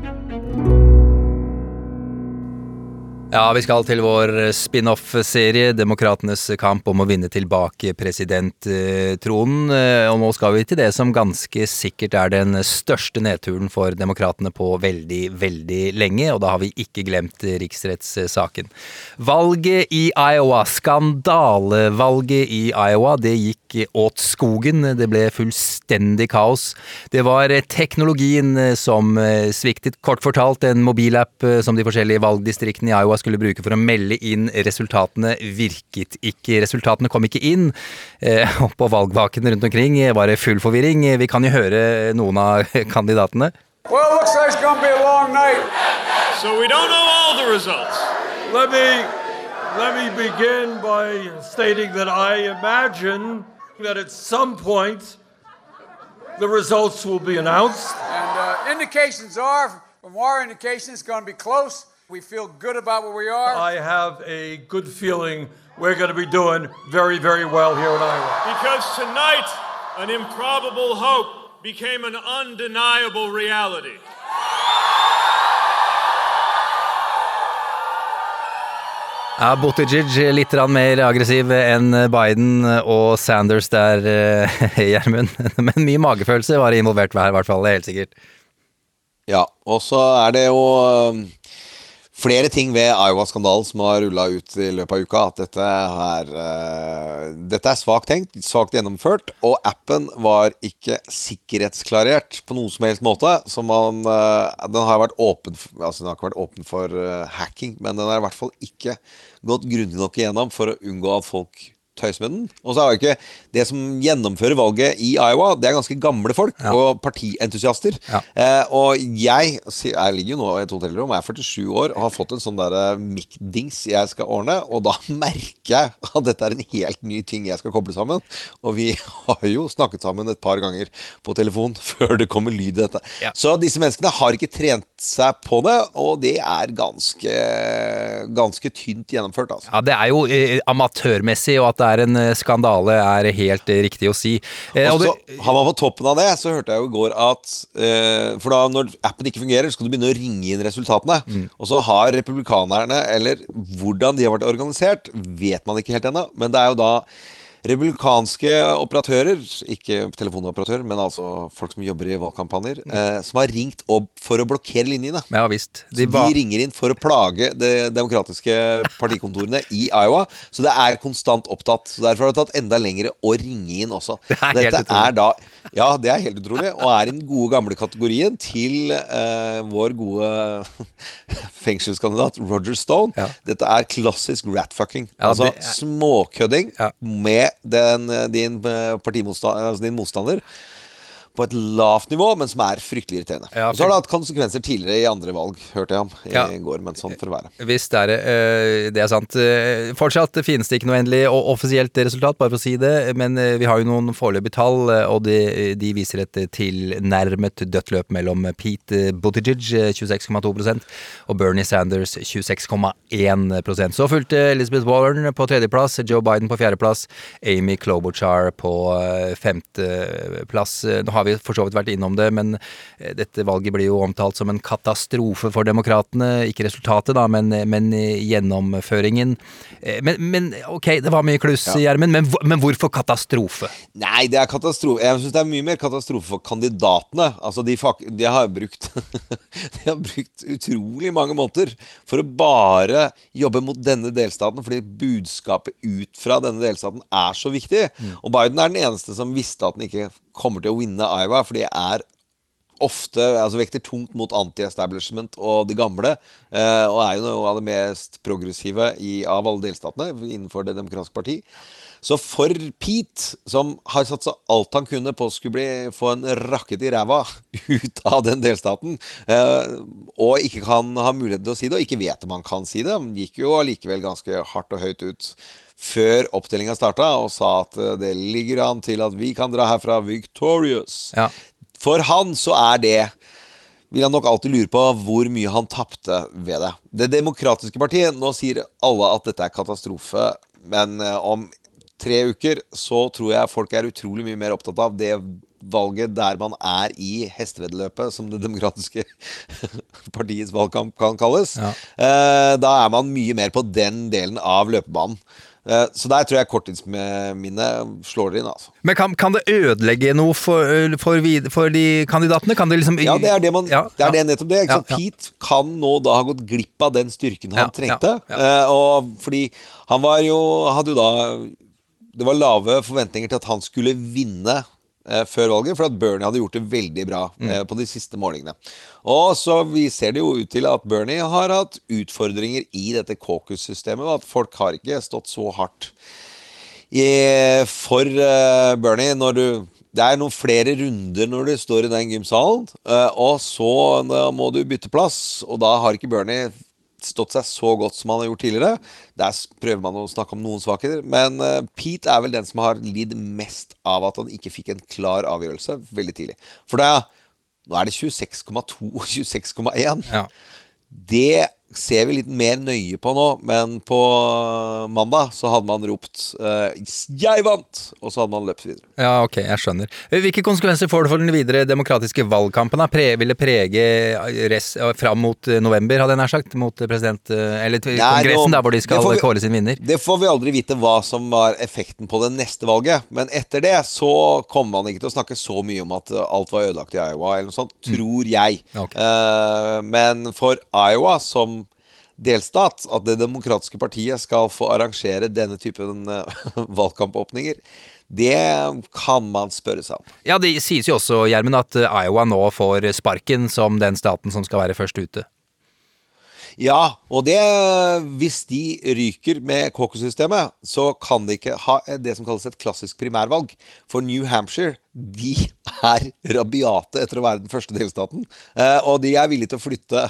Ja, vi skal til vår spin-off-serie, Demokratenes kamp om å vinne tilbake presidenttronen. Eh, Og nå skal vi til det som ganske sikkert er den største nedturen for demokratene på veldig, veldig lenge, og da har vi ikke glemt riksrettssaken. Valget i Iowa, skandalevalget i Iowa, det gikk åt skogen. Det ble fullstendig kaos. Det var teknologien som eh, sviktet. Kort fortalt, en mobilapp eh, som de forskjellige valgdistriktene i Iowa skulle bruke for å melde inn resultatene, virket ikke. Resultatene kom ikke inn. Eh, og på valgvakene rundt omkring var det full forvirring. Vi kan jo høre noen av kandidatene. Well, looks like it's going to be a long night. So we don't know all the results. Let me let me begin by stating that I imagine that at some point the results will be announced. And uh, indications are, from our indications, it's going to be close. We feel good about where we are. I have a good feeling we're going to be doing very, very well here in Iowa. Because tonight, an improbable hope became an undeniable reality. Ja, Buttigieg litt mer aggressiv enn Biden og Sanders der, eh, Gjermund. Men mye magefølelse var involvert her, i hvert fall. Helt sikkert. Ja, og så er det jo øhm, flere ting ved Iowa-skandalen som har rulla ut i løpet av uka. At dette er, uh, er svakt tenkt, svakt gjennomført, og appen var ikke sikkerhetsklarert på noen som helst måte. Så man, uh, den har vært åpen for, Altså den har ikke vært åpen for uh, hacking, men den har i hvert fall ikke gått grundig nok igjennom for å unngå at folk tøyser med den. Og så er det ikke det som gjennomfører valget i Iowa, det er ganske gamle folk og partientusiaster. Eh, og jeg, jeg ligger jo nå i et hotellrom, jeg er 47 år og har fått en sånn der mic-dings jeg skal ordne, og da merker jeg at dette er en helt ny ting jeg skal koble sammen. Og vi har jo snakket sammen et par ganger på telefon før det kommer lyd i dette. Så disse menneskene har ikke trent seg på det, og det er ganske, ganske tynt gjennomført, altså. Ja, Det er jo eh, amatørmessig, og at det er en eh, skandale er helt eh, riktig å si. Eh, Og så har man på toppen av det, så hørte jeg jo i går at For da når appen ikke fungerer, skal du begynne å ringe inn resultatene. Mm. Og så har republikanerne, eller hvordan de har vært organisert, vet man ikke helt ennå. Men det er jo da republikanske operatører, ikke telefonoperatører, men altså folk som jobber i valgkampanjer, eh, som har ringt opp for å blokkere linjene. ja visst. Så de ringer inn for å plage de demokratiske partikontorene i Iowa. Så det er konstant opptatt. Så Derfor har det tatt enda lengre å ringe inn også. Det er Dette er da Ja, det er helt utrolig. Og er i den gode, gamle kategorien til eh, vår gode fengselskandidat Roger Stone. Dette er klassisk ratfucking. Ja, altså er- småkødding med den, eh, din, eh, altså din motstander. På et lavt nivå, men som er fryktelig irriterende. Ja, Og så har det hatt konsekvenser tidligere i andre valg, hørte jeg om i Ja. går. Men sånn får det være. Er det. eh, Det er sant. Eh, Fortsatt finnes det ikke noe endelig og offisielt resultat, bare for å si det. Men eh, vi har jo noen foreløpige tall, og de, de viser et tilnærmet dødt løp mellom Pete Buttigieg, eh, 26,2% og Bernie Sanders, 26,1% Så fulgte Elizabeth Warren på tredjeplass, Joe Biden på fjerdeplass, Amy Klobuchar på femteplass. Nå har vi for så vidt vært innom det, men eh, dette valget blir jo omtalt som en katastrofe for demokratene. Ikke resultatet, da, men, men gjennomføringen. Eh, Men, men ok, det var mye kluss, Ja. Gjermund, men, men hvorfor katastrofe? Nei, det er katastrofe. Jeg syns det er mye mer katastrofe for kandidatene. Altså, de, fak de har brukt De har brukt utrolig mange måneder for å bare jobbe mot denne delstaten, fordi budskapet ut fra denne delstaten er så viktig. Og Biden er den eneste som visste at den ikke kommer til å vinne Iowa, for de er ofte altså vekter tungt mot anti-establishment og de gamle, eh, og er jo noe av det mest progressive i, av alle delstatene innenfor Det demokratiske parti. Så for Pete, som har satsa alt han kunne på å skulle bli, få en rakket i ræva ut av den delstaten, eh, og ikke kan ha mulighet til å si det, og ikke vet om han kan si det, han gikk jo allikevel ganske hardt og høyt ut før oppstillinga starta og sa at eh, det ligger an til at vi kan dra herfra victorious. Ja. For han så er det vil han nok alltid lure på hvor mye han tapte ved det. Det demokratiske partiet, nå sier alle at dette er katastrofe, men eh, om tre uker så tror jeg folk er utrolig mye mer opptatt av det valget der man er i hesteveddeløpet, som det demokratiske partiets valgkamp kan kalles, Ja. da er man mye mer på den delen av løpebanen. Eh, Så der tror jeg korttidsminnet slår inn, altså. Men kan, kan det ødelegge noe for, for, for de kandidatene? Kan det liksom Ja, det er det man Ja, Det er det nettopp det. Ja, ja. Pete kan nå da ha gått glipp av den styrken han trengte. Eh, og fordi han var jo Hadde jo da Det var lave forventninger til at han skulle vinne eh, før valget, for at Bernie hadde gjort det veldig bra Mm. eh, på de siste målingene. Og så vi ser det jo ut til at Bernie har hatt utfordringer i dette caucus-systemet, at folk har ikke stått så hardt i, for eh, Bernie når du det er noen flere runder når du står i den gymsalen, eh, og så må du bytte plass, og da har ikke Bernie stått seg så godt som han har gjort tidligere. Der prøver man å snakke om noen svakheter, men eh, Pete er vel den som har lidd mest av at han ikke fikk en klar avgjørelse veldig tidlig. For er, nå er det 26,2 og 26,1. Det ser vi litt mer nøye på nå, men på mandag så hadde man ropt eh, 'Jeg vant!' og så hadde man løpt videre. Ja, ok, jeg skjønner. Hvilke konsekvenser får det for den videre demokratiske valgkampen? Da? Pre, vil det prege res, fram mot eh, november, hadde jeg nær sagt? Mot eh, president... eh, Eller Nei, kongressen, nå- der hvor de skal vi- kåre sin vinner? Det får vi aldri vite hva som var effekten på det neste valget. Men etter det så kommer man ikke til å snakke så mye om at eh, alt var ødelagt i Iowa, eller noe sånt, tror jeg. Eh, men for Iowa som delstat, at Det demokratiske partiet skal få arrangere denne typen eh, valgkampåpninger, det kan man spørre seg om. Ja, det sies jo også, Gjermen, at Iowa nå får sparken som den staten som skal være først ute. Ja, og det Hvis de ryker med caucus-systemet, så kan de ikke ha det som kalles et klassisk primærvalg. For New Hampshire de er rabiate etter å være den første delstaten. Eh, og de er villige til å flytte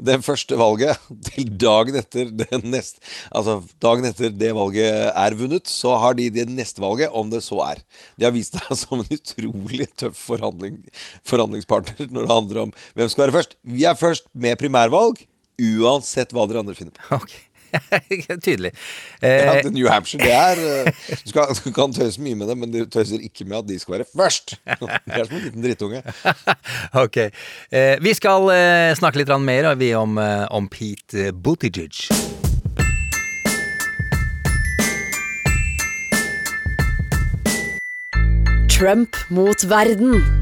det første valget til dagen etter det neste Altså dagen etter det valget er vunnet, så har de det neste valget, om det så er. De har vist seg som en utrolig tøff forhandling, forhandlingspartner når det handler om hvem skal være først. Vi er først med primærvalg. Uansett hva dere andre finner på. Tydelig. Eh, ja, New Hampshire, det er eh, du, skal, du kan tøyse mye med det, men du tøyser ikke med at de skal være først. Det er som en liten drittunge. ok. Eh, vi skal eh, snakke litt mer vi om, eh, om Pete Buttigieg. Trump mot verden.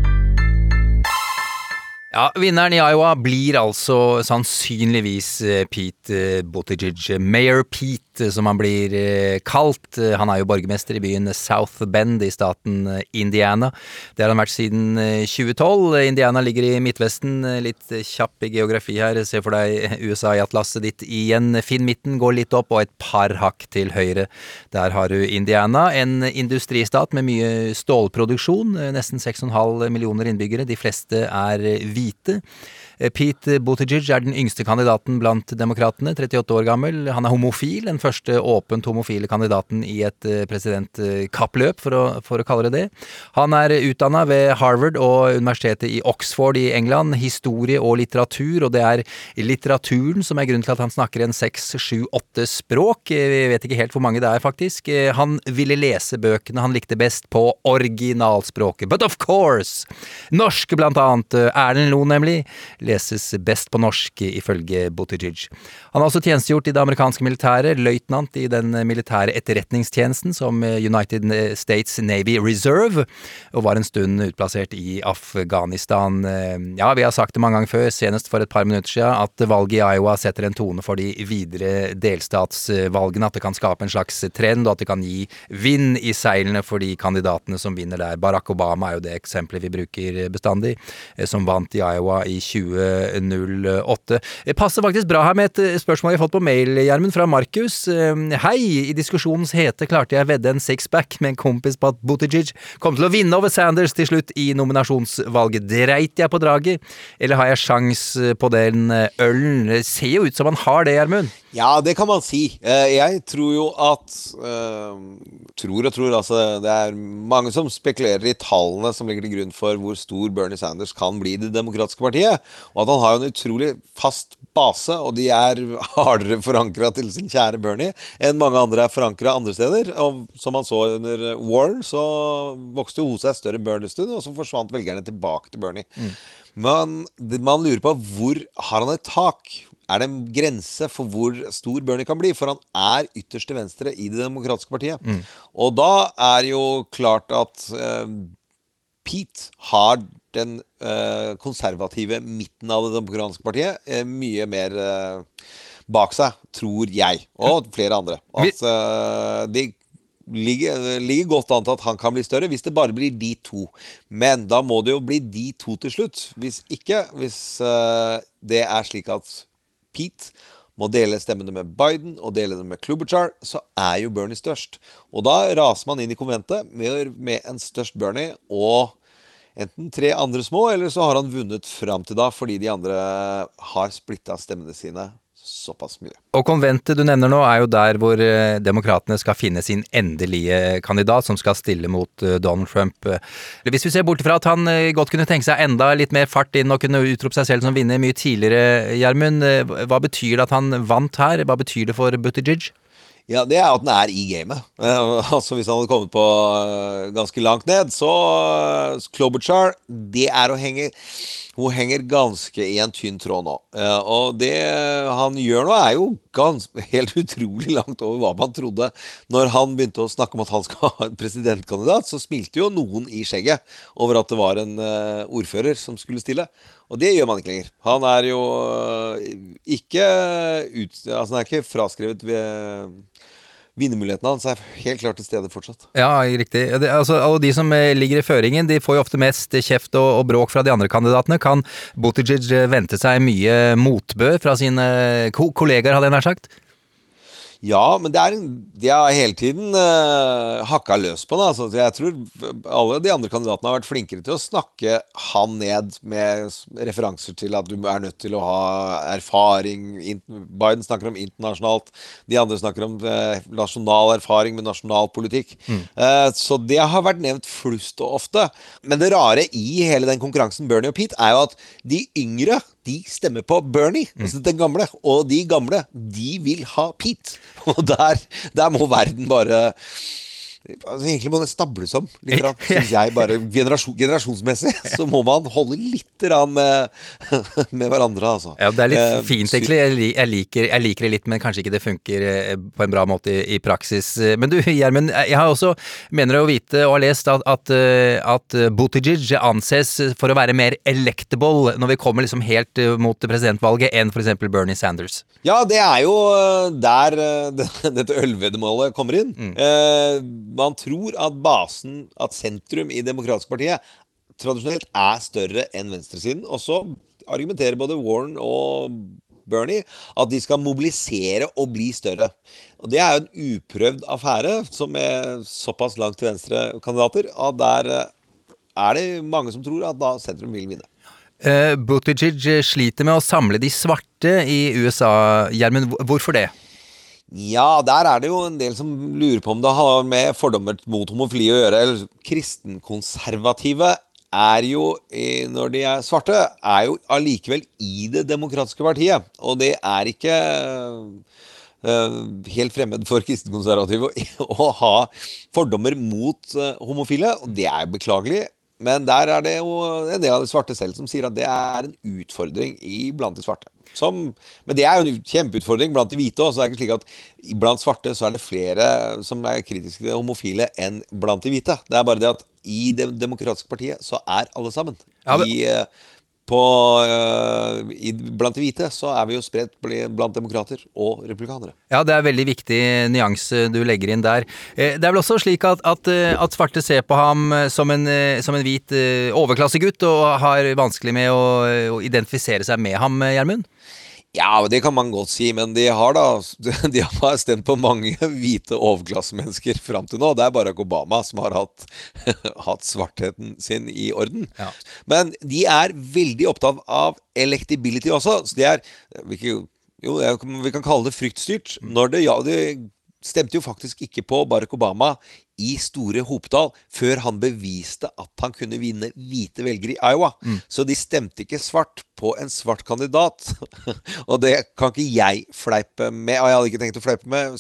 Ja, Vinneren i Iowa blir altså sannsynligvis eh, Pete eh, Buttigieg. Mayor Pete, som han blir eh, kalt. Eh, Han er jo borgermester i byen South Bend i staten eh, Indiana. Det har han vært siden eh, 2012. Indiana ligger i Midtvesten. Eh, Litt eh, kjapp i geografi her. Se for deg USA i atlaset ditt igjen. Finn midten, gå litt opp, og et par hakk til høyre. Der har du Indiana, en industristat med mye stålproduksjon. eh, Nesten 6,5 millioner innbyggere. De fleste er eh, hvite. Eh, Pete Buttigieg er den yngste kandidaten blant demokratene, 38 år gammel. Han er homofil, den første åpent homofile kandidaten i et eh, presidentkappløp, for å, for å kalle det det. Han er utdanna ved Harvard og universitetet i Oxford i England, historie og litteratur, og det er litteraturen som er grunnen til at han snakker en seks, sju, åtte språk. Eh, Vi vet ikke helt hvor mange det er, faktisk. Eh, Han ville lese bøkene han likte best på originalspråket. But of course! Norsk, blant annet. Erlend Lo, nemlig. Leses best på norsk, ifølge Buttigieg. Han har også tjenestegjort i det amerikanske militæret, løytnant i den militære etterretningstjenesten som United States Navy Reserve, og var en stund utplassert i Afghanistan. Eh, Ja, vi har sagt det mange ganger før, senest for et par minutter siden, at valget i Iowa setter en tone for de videre delstatsvalgene, at det kan skape en slags trend, og at det kan gi vind i seilene for de kandidatene som vinner der. Barack Obama er jo det eksempelet vi bruker bestandig, eh, som vant i Iowa i 2008. Det passer faktisk bra her med et eh, spørsmål jeg har fått på mail, Gjermund, fra Markus. Eh, Hei, i diskusjonens hete klarte jeg vedde en sixpack med en kompis på at Buttigieg kom til å vinne over Sanders til slutt i nominasjonsvalget. Dreit jeg på draget, eller har jeg sjans på den eh, ølen? Det ser jo ut som han har det, Gjermund. Ja, det kan man si. Eh, Jeg tror jo at eh, Tror og tror, altså. Det er mange som spekulerer i tallene som ligger til grunn for hvor stor Bernie Sanders kan bli i Det demokratiske partiet. Og at han har en utrolig fast base, og de er hardere forankra til sin kjære Bernie enn mange andre er forankra andre steder. Og som man så under Warren, så vokste jo hos seg større Bernie en stund, og så forsvant velgerne tilbake til Bernie. Men man lurer på hvor har han et tak? Er det en grense for hvor stor Bernie kan bli? For han er ytterst til venstre i Det demokratiske partiet. Mm. Og da er jo klart at eh, Pete har den eh, konservative midten av Det demokratiske partiet eh, mye mer eh, bak seg, tror jeg, og flere andre. At eh, de ligger, ligger godt an til at han kan bli større hvis det bare blir de to. Men da må det jo bli de to til slutt. Hvis ikke, hvis eh, det er slik at Pete må dele stemmene med Biden og dele dem med Klobuchar, så er jo Bernie størst. Og da raser man inn i konventet med, med en størst Bernie og enten tre andre små, eller så har han vunnet fram til da fordi de andre har splitta stemmene sine såpass mye. Og konventet du nevner nå, er jo der hvor eh, demokratene skal finne sin endelige kandidat, som skal stille mot eh, Donald Trump. Hvis vi ser bort fra at han eh, godt kunne tenke seg enda litt mer fart inn og kunne utrope seg selv som vinner mye tidligere, Gjermund. Hva betyr det at han vant her? Hva betyr det for Buttigieg? Ja, det er at den er i gamet. Eh, altså Hvis han hadde kommet på eh, ganske langt ned, så uh, Klobuchar, det er å henge Hun henger ganske i en tynn tråd nå. Eh, og det han gjør nå, er jo ganske, helt utrolig langt over hva man trodde. Når han begynte å snakke om at han skal ha en presidentkandidat, så smilte jo noen i skjegget over at det var en eh, ordfører som skulle stille. Og det gjør man ikke lenger. Han er jo øh, ikke ut, altså Han er ikke fraskrevet ved Vinnermulighetene hans er helt klart til stede fortsatt. Ja, riktig. Det, altså, og de som eh, ligger i føringen, de får jo ofte mest kjeft og, og bråk fra de andre kandidatene. Kan Buttigieg eh, vente seg mye motbør fra sine ko kollegaer, hadde jeg nær sagt? Ja, men det er en, de har hele tiden uh, hakka løs på det. Altså, jeg tror alle de andre kandidatene har vært flinkere til å snakke han ned med referanser til at du er nødt til å ha erfaring. Biden snakker om internasjonalt. De andre snakker om uh, nasjonal erfaring med nasjonal politikk. Eh, så det har vært nevnt flust og ofte. Men det rare i hele den konkurransen Bernie og Pete er jo at de yngre de stemmer på Bernie, altså den gamle. Og de gamle, de vil ha Pete. Og der, der må verden bare altså Egentlig må det stables om, litt, synes jeg. bare generasjon, Generasjonsmessig så må man holde litt med, med hverandre, altså. Ja, det er litt Eh, fint, egentlig. Jeg, liker, jeg liker det litt, men kanskje ikke det funker eh, på en bra måte i, i praksis. Eh, Men du, Gjermund, jeg har også, mener å vite og har lest at, at, eh, at Buttigieg anses for å være mer electable når vi kommer liksom helt eh, mot presidentvalget enn f.eks. Bernie Sanders. Ja, det er jo der dette ølveddemålet kommer inn. Eh, man tror at basen, at sentrum i Demokratisk partiet tradisjonelt er større enn venstresiden. Og så argumenterer både Warren og Bernie at de skal mobilisere og bli større. Og Det er jo en uprøvd affære som er såpass langt til venstre-kandidater Og der øh, er det mange som tror at da sentrum vil vinne. Uh, Buttigieg sliter med å samle de svarte i USA. Gjermund, hvorfor det? Ja, der er det jo en del som lurer på om det har med fordommer mot homofili å gjøre. Kristenkonservative er jo, eh, når de er svarte, er jo allikevel i Det demokratiske partiet. Og det er ikke uh, helt fremmed for kristenkonservative å, å ha fordommer mot uh, homofile, og det er beklagelig. Men der er det jo en del av de svarte selv som sier at det er en utfordring i blant de svarte. Som, men det er jo en kjempeutfordring blant de hvite også. Det er ikke slik at blant svarte så er det flere som er kritiske til homofile enn blant de hvite. Det er bare det at i Det demokratiske partiet så er alle sammen. Ja, men- I, eh, på, uh, i, blant de hvite så er vi jo spredt blant demokrater og republikanere. Ja, det er veldig viktig nyanse du legger inn der. Eh, Det er vel også slik at, at, eh, at svarte ser på ham som en, som en hvit overklassegutt, og har vanskelig med å, å identifisere seg med ham, Gjermund? Ja, det kan man godt si, men de har da De har stemt på mange hvite overklassemennesker fram til nå. Det er Barack Obama som har hatt, hatt svartheten sin i orden. Men de er veldig opptatt av electability også. Så de er jo, vi kan kalle det fryktstyrt. Når det, ja, det stemte jo faktisk ikke på Barack Obama i store hopetall før han beviste at han kunne vinne hvite velgere i Iowa. Så de stemte ikke svart på en svart kandidat. og det kan ikke jeg fleipe med. Og jeg hadde ikke tenkt å fleipe med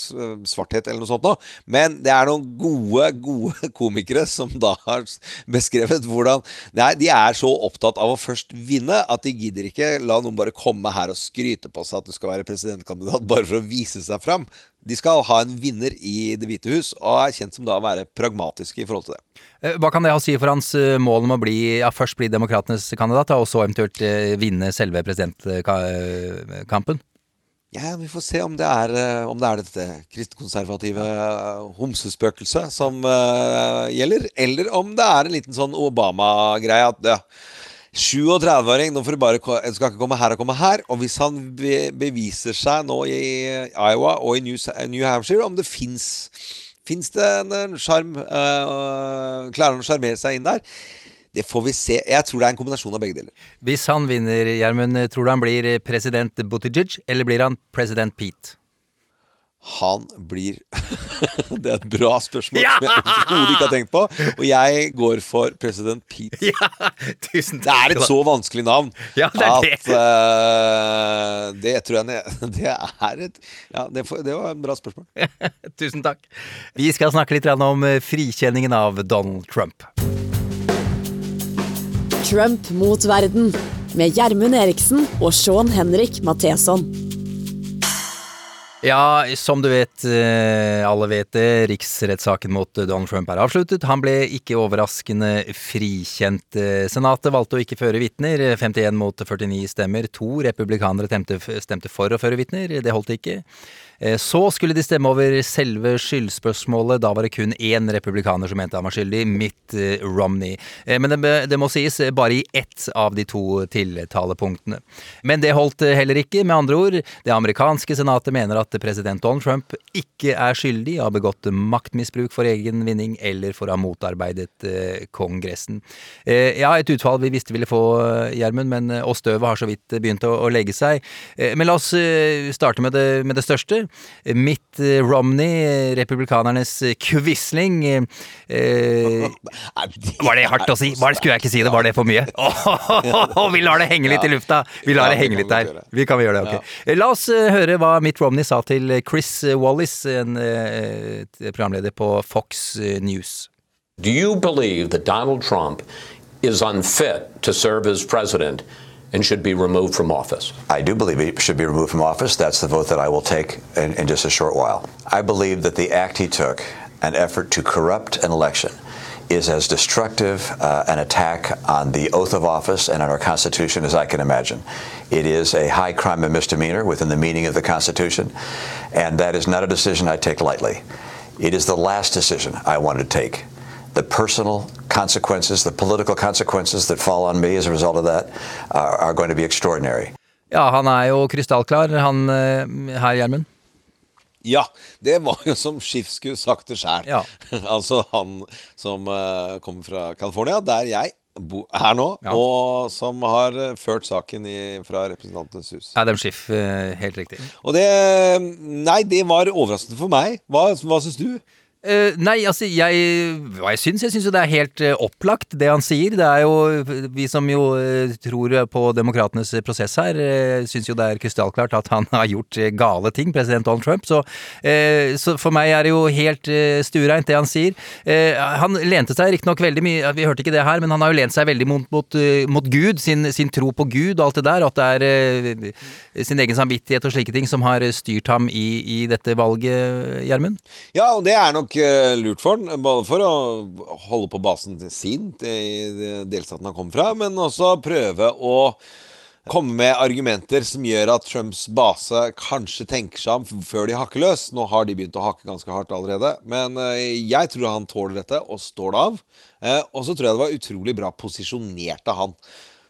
svarthet eller noe sånt nå, men det er noen gode, gode komikere som da har beskrevet hvordan Nei, de er så opptatt av å først vinne at de gidder ikke la noen bare komme her og skryte på seg at du skal være presidentkandidat bare for å vise seg fram. De skal ha en vinner i Det hvite hus, og er kjent som da å være pragmatiske i forhold til det. Eh, Hva kan det ha å si for hans eh, mål om å bli, ja, først bli demokratenes kandidat, og så eventuelt eh, vinne selve presidentkampen? Ja, Vi får se om det er, om det er dette kristkonservative homsespøkelset som uh, gjelder, eller om det er en liten sånn Obama-greie at ja, 37-åring, nå får du bare du skal ikke komme her og komme her. Og hvis han be, beviser seg nå i Iowa og i New, New Hampshire, om det fins Fins det en sjarm eh, Klarer han å sjarmere seg inn der? Det får vi se. Jeg tror det er en kombinasjon av begge deler. Hvis han vinner, Gjermund, tror du han blir president Buttigieg, eller blir han president Pete? Han blir Det er et bra spørsmål som jeg overhodet ikke har tenkt på. Og jeg går for president Pete. Tusen Det er et så vanskelig navn Ja, det at det. eh, Det tror jeg Det er et Ja, det, det var et bra spørsmål. Tusen takk. Vi skal snakke litt om eh, frikjenningen av Donald Trump. Trump mot verden med Gjermund Eriksen og Sean Henrik Matheson. Ja, som du vet, eh, alle vet det, riksrettssaken mot eh, Donald Trump er avsluttet. Han ble ikke overraskende frikjent. Eh, Senatet valgte å ikke føre vitner. 51 mot 49 stemmer. To republikanere stemte, for å føre vitner. Det holdt ikke. Så skulle de stemme over selve skyldspørsmålet. Da var det kun én republikaner som mente han var skyldig, Mitt Romney. Men det, må sies, bare i ett av de to tiltalepunktene. Men det holdt heller ikke. Med andre ord, det amerikanske senatet mener at president Donald Trump ikke er skyldig, har begått maktmisbruk for egen vinning eller for å ha motarbeidet eh, Kongressen. Eh, Ja, et utfall vi visste ville få, eh, Gjermund, men og støvet har så vidt begynt å, å legge seg. Men la oss starte med det, med det største. Mitt Romney, republikanernes Quisling eh, Var det hardt å si? Var det, skulle jeg ikke si det? Var det for mye? Vi lar det henge litt i lufta! Vi lar det henge litt der. Vi kan vi gjøre det, ok. La oss høre hva Mitt Romney sa til Chris Wallis, en eh, programleder på Fox eh, News. Do you believe that Donald Trump is unfit to serve as president and should be removed from office? I do believe he should be removed from office. That's the vote that I will take in, in just a short while. I believe that the act he took, an effort to corrupt an election, is as destructive uh, an attack on the oath of office and on our Constitution as I can imagine. It is a high crime and misdemeanor within the meaning of the Constitution, and that is not a decision I take lightly. It is the last decision I want to take. The personal consequences, the political consequences that fall on me as a result of that are, are going to be extraordinary. Ja, han er jo krystallklar, han eh, her, Gjermund. Ja, det var jo som Schiff skulle sagt det sjæl. altså han som uh, kommer fra California, der jeg bo, er nå, og som har eh, ført saken i, fra Representantenes hus. Adam Schiff, eh, helt riktig. Og det Nei, det var overraskende for meg. Hva, hva syns du? Eh, nei, altså, jeg Hva jeg syns? Jeg syns jo det er helt uh, opplagt, det han sier. Det er jo Vi som jo uh, tror på demokratenes prosess her, uh, syns jo det er krystallklart at han har gjort gale ting, president Donald Trump. Så, så for meg er det jo helt uh, stuereint, det han sier. Han lente seg riktignok veldig mye Vi hørte ikke det her, men han har jo lent seg veldig mot, mot, mot Gud, sin, sin tro på Gud og alt det der. At det er sin egen samvittighet og slike ting som har styrt ham i, i dette valget, Gjermund? Ja, og det er nok eh, lurt for han, både for å holde på basen sin i delstaten han kom fra, men også prøve å komme med argumenter som gjør at Trumps base kanskje tenker seg om før de hakker løs. Nå har de begynt å hakke ganske hardt allerede, men eh, jeg tror han tåler dette og står det av. Eh, Og så tror jeg det var utrolig bra posisjonert av han.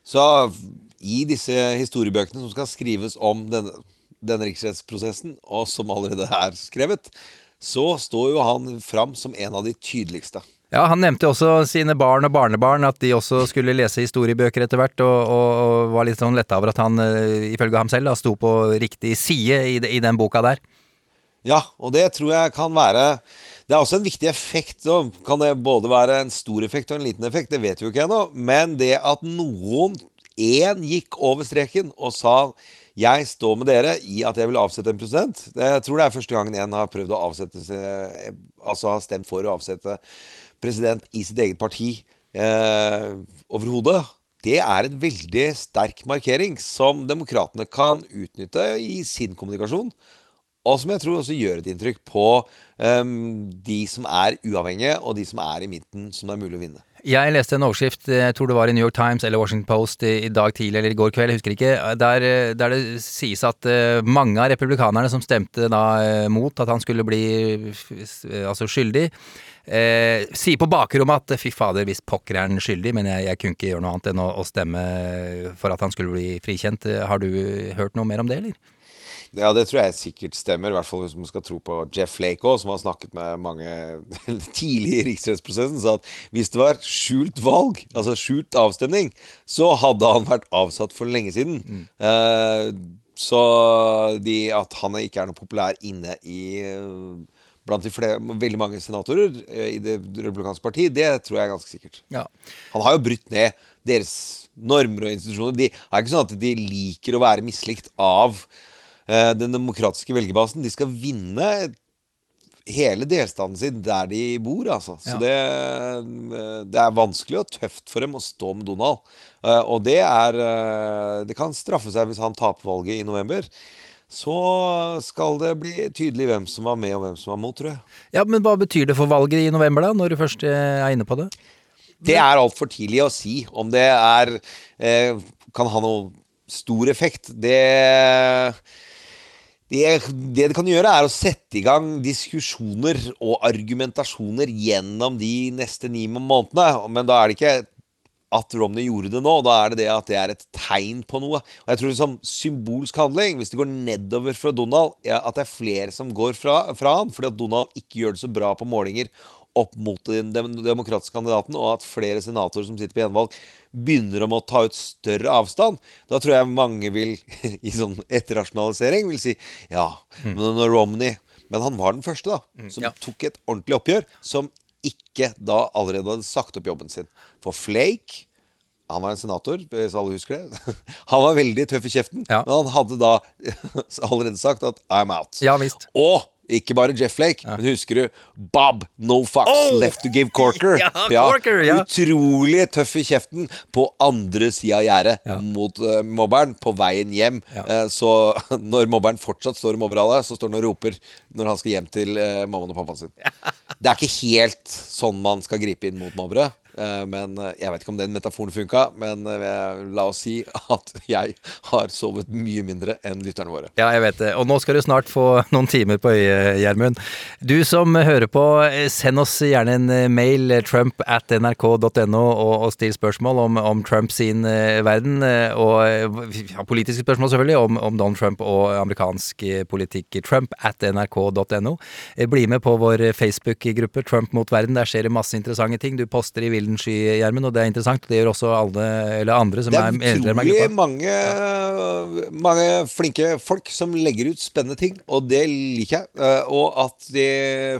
Så i disse historiebøkene som skal skrives om denne, denne riksrettsprosessen, og som allerede er skrevet, så står jo han fram som en av de tydeligste. Ja, Han nevnte også sine barn og barnebarn, at de også skulle lese historiebøker etter hvert, og, og, og var litt sånn letta over at han, eh, ifølge ham selv, da, sto på riktig side i, i den boka der. Ja, og det tror jeg kan være Det er også en viktig effekt. Så kan det både være en stor effekt og en liten effekt, det vet vi jo ikke ennå. Men det at noen én gikk over streken og sa jeg står med dere i at jeg vil avsette en president. Jeg tror det er første gangen en har prøvd å avsette Altså har stemt for å avsette president i sitt eget parti eh, overhodet. Det er en veldig sterk markering som demokratene kan utnytte i sin kommunikasjon. Og som jeg tror også gjør et inntrykk på ehm, de som er uavhengige, og de som er i midten, som det er mulig å vinne. Jeg leste en overskrift, jeg tror det var i New York Times eller Washington Post i, i dag tidlig eller i går kveld, jeg husker ikke, der, eh, der det sies at eh, mange av republikanerne som stemte da eh, mot at han skulle bli eh, altså skyldig, eh, sier på bakrommet at fy fader, hvis pokker er han skyldig, men jeg, jeg kunne ikke gjøre noe annet enn å, å stemme for at han skulle bli frikjent. Eh, Har du hørt noe mer om det, eller? Ja, det tror jeg sikkert stemmer, i hvert fall hvis man skal tro på Jeff Flake òg, som har snakket med mange tidlig i riksrettsprosessen, sa at hvis det var skjult valg, altså skjult avstemning, så hadde han vært avsatt for lenge siden. Eh, så de, at han ikke er noe populær inne i eh, Blant de flere, veldig mange senatorer eh, i Det republikanske parti, det tror jeg er ganske sikkert. Ja. Han har jo brutt ned deres normer og institusjoner. De er ikke sånn at de liker å være mislikt av den demokratiske velgerbasen. De skal vinne hele delstaten sin der de bor, altså. Så Ja. det, eh, det er vanskelig og tøft for dem å stå med Donald. Eh, og det er eh, Det kan straffe seg hvis han taper valget i november. Så skal det bli tydelig hvem som var med og hvem som var mot, tror jeg. Ja, men hva betyr det for valget i november, da, når du først eh, er inne på det? Det er altfor tidlig å si. Om det er eh, kan ha noe stor effekt, det det, det det kan gjøre, er å sette i gang diskusjoner og argumentasjoner gjennom de neste ni månedene. Men da er det ikke at Romney gjorde det nå. Da er det det at det er et tegn på noe. Og jeg tror som symbolsk handling, hvis det går nedover fra Donald, ja, at det er flere som går fra, fra han, fordi at Donald ikke gjør det så bra på målinger opp mot den demokratiske kandidaten, og at flere senatorer som sitter på gjenvalg, begynner om å ta ut større avstand, da tror jeg mange vil, i sånn etterrasjonalisering, vil si ja, men når Romney Men han var den første, da, som tok et ordentlig oppgjør, som ikke da allerede hadde sagt opp jobben sin. For Flake han var en senator, hvis alle husker det. Han var veldig tøff i kjeften, men han hadde da allerede sagt at I'm out. Ja, visst. Og ikke bare Jeff Flake, men husker du Bob No Fucks Oh! Left to Give Corker? Ja, Corker, ja. Utrolig tøff i kjeften på andre sida av gjerdet mot uh, mobberen på veien hjem. Uh, så når mobberen fortsatt står og mobber alle, så står han og roper når han skal hjem til uh, mammaen og pappaen sin. Det er ikke helt sånn man skal gripe inn mot mobbere. Eh, Men eh, Jeg vet ikke om den metaforen funka, men eh, la oss si at jeg har sovet mye mindre enn lytterne våre. Ja, jeg vet det. Og nå skal du snart få noen timer på øyet, Gjermund. Du som hører på, send oss gjerne en mail, trump at nrk.no, og, still spørsmål om, om Trump sin verden. Og ja, politiske spørsmål, selvfølgelig, om, om Donald Trump og amerikansk politikk. Trump at nrk.no. Bli med på vår Facebook-gruppe Trump mot verden. Der skjer det masse interessante ting. Du poster i villen sky, Gjermund, og det er interessant. Det gjør også alle, eller andre som Det er, er medlemmer av gruppa. mange, mange flinke folk som legger ut spennende ting, og det liker jeg. Eh, Og at det,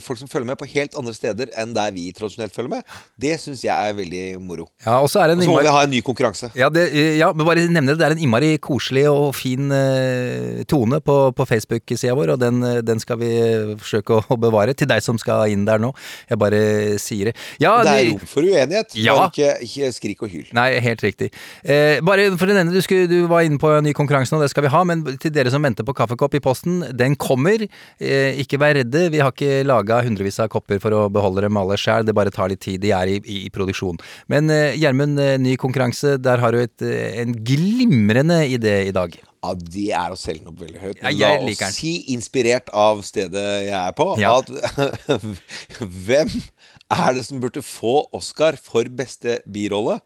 folk som følger med på helt andre steder enn der vi tradisjonelt følger med, det syns jeg er veldig moro. Ja, og så er det må vi ha en ny konkurranse. Ja, det, ja, men bare nevne det. Det er en innmari koselig og fin eh, tone på, på Facebook-sida vår, og den, eh, den skal vi forsøke å, bevare til deg som skal inn der nå. Jeg bare sier det. Ja, det er det- rom for uenighet, Ja. bare ikke, ikke skrik og hyl. Nei, helt riktig. Eh, bare for å nevne, du, skulle, du var inne på en ny konkurranse nå, det skal vi ha, men til dere som venter på kaffekopp i posten, den kommer. Eh, ikke vær redde, vi har ikke laga hundrevis av kopper for å beholde dem alle sjæl, det bare tar litt tid, de er i, i, i produksjon. Men eh, Gjermund, eh, ny konkurranse, der har du et, eh, en glimrende idé i dag. Ja, det er å selge den opp veldig høyt. Ja, Men jeg La oss si, inspirert av stedet jeg er på, Ja. at hvem er det som burde få Oscar for beste birolle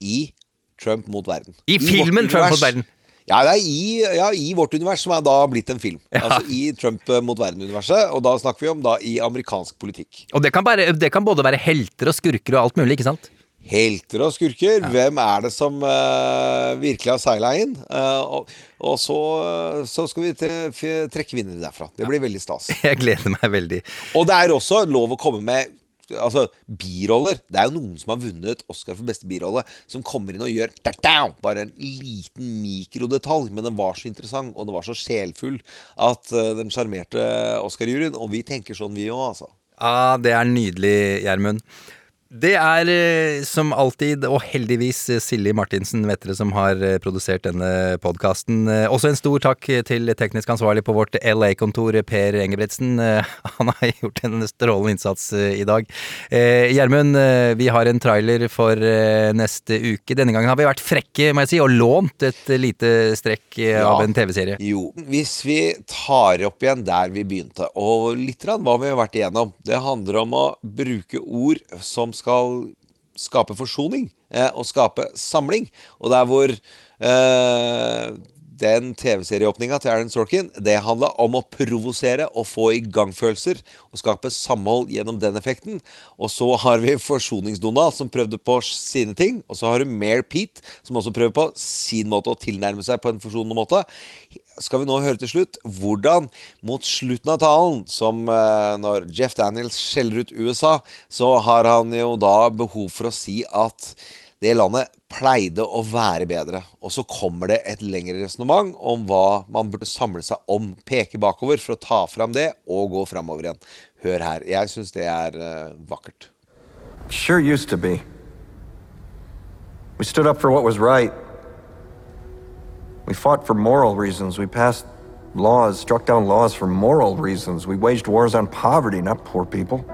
i Trump mot verden? I filmen filmen Trump mot verden. Ja, det er i, ja, i vårt univers, som er da blitt en film. Altså i Trump eh, mot verden-universet. Og da snakker vi om da i amerikansk politikk. Og det kan, bare, det kan både være helter og skurker og alt mulig, ikke sant? helter og skurker. Hvem er det som uh, virkelig har seila inn? Uh, og, og så, så skal vi tre, trekke vinnere derfra. Det blir veldig stas. Jeg gleder meg veldig. Og det er også lov å komme med Altså, biroller. Det er jo noen som har vunnet Oscar for beste birolle, som kommer inn og gjør bare en liten mikrodetalj, men den var så interessant, og den var så sjelfull at eh, den sjarmerte Oscar-juryen. Og vi tenker sånn, vi òg, altså. Ja, det er nydelig, Gjermund. Det er eh, som alltid, og heldigvis, eh, Silje Martinsen Vettere som har eh, produsert denne podkasten. Også en stor takk til teknisk ansvarlig på vårt LA-kontor, Per Engebretsen. Han har gjort en strålende innsats i dag. Gjermund, vi har en trailer for neste uke. Denne gangen har vi vært frekke, må jeg si, og lånt et lite strekk Ja. av en TV-serie. Jo, hvis vi tar opp igjen der vi begynte, og litt rann hva vi har vært igjennom Det handler om å bruke ord som skal skape forsoning, eh, og skape samling. Og der hvor eh, den TV-serieåpninga til Aaron Sorkin, det handla om å provosere og få i gang følelser, og skape samhold gjennom den effekten. Og så har vi Forsonings-Donald, som prøvde på sine ting. Og så har du Mare Pete, som også prøver på sin måte å tilnærme seg på en forsonende måte. Skal vi nå høre til slutt hvordan mot slutten av talen, som eh, når Jeff Daniels skjeller ut USA, så har han jo da behov for å si at det landet pleide å være bedre. Og så kommer det et lengre resonnement om hva man burde samle seg om. Peke bakover for å ta fram det, og gå framover igjen. Hør her. Jeg syns det er eh, vakkert. Sure used to be. We stood up for what was right. We fought for moral reasons. We passed laws, struck down laws for moral reasons. We waged wars on poverty, not poor people.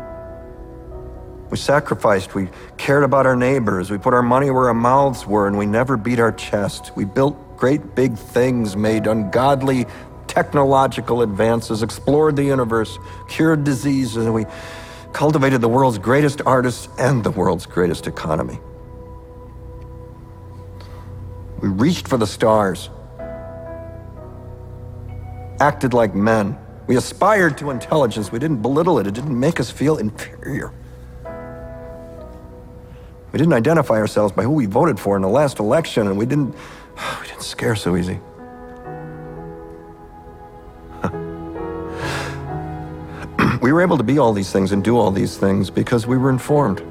We sacrificed. We cared about our neighbors. We put our money where our mouths were, and we never beat our chest. We built great big things, made ungodly technological advances, explored the universe, cured diseases, and we cultivated the world's greatest artists and the world's greatest economy. We reached for the stars, acted like men. We aspired to intelligence. We didn't belittle it, it didn't make us feel inferior. We didn't identify ourselves by who we voted for in the last election, and we didn't, we didn't scare so easy. we were able to be all these things and do all these things because we were informed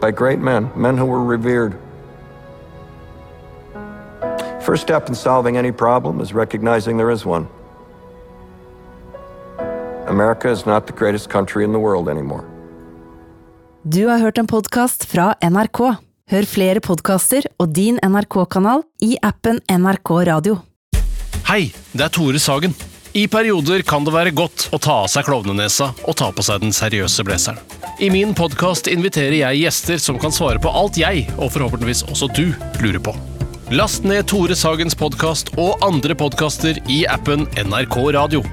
by great men, men who were revered. First step in solving any problem is recognizing there is one. America is not the greatest country in the world anymore. Du har hørt en podkast fra NRK. Hør flere podkaster og din NRK-kanal i appen NRK Radio. Hei, det er Tore Sagen. I perioder kan det være godt å ta av seg klovnenesa og ta på seg den seriøse blazeren. I min podkast inviterer jeg gjester som kan svare på alt jeg, og forhåpentligvis også du, lurer på. Last ned Tore Sagens podkast og andre podkaster i appen NRK Radio.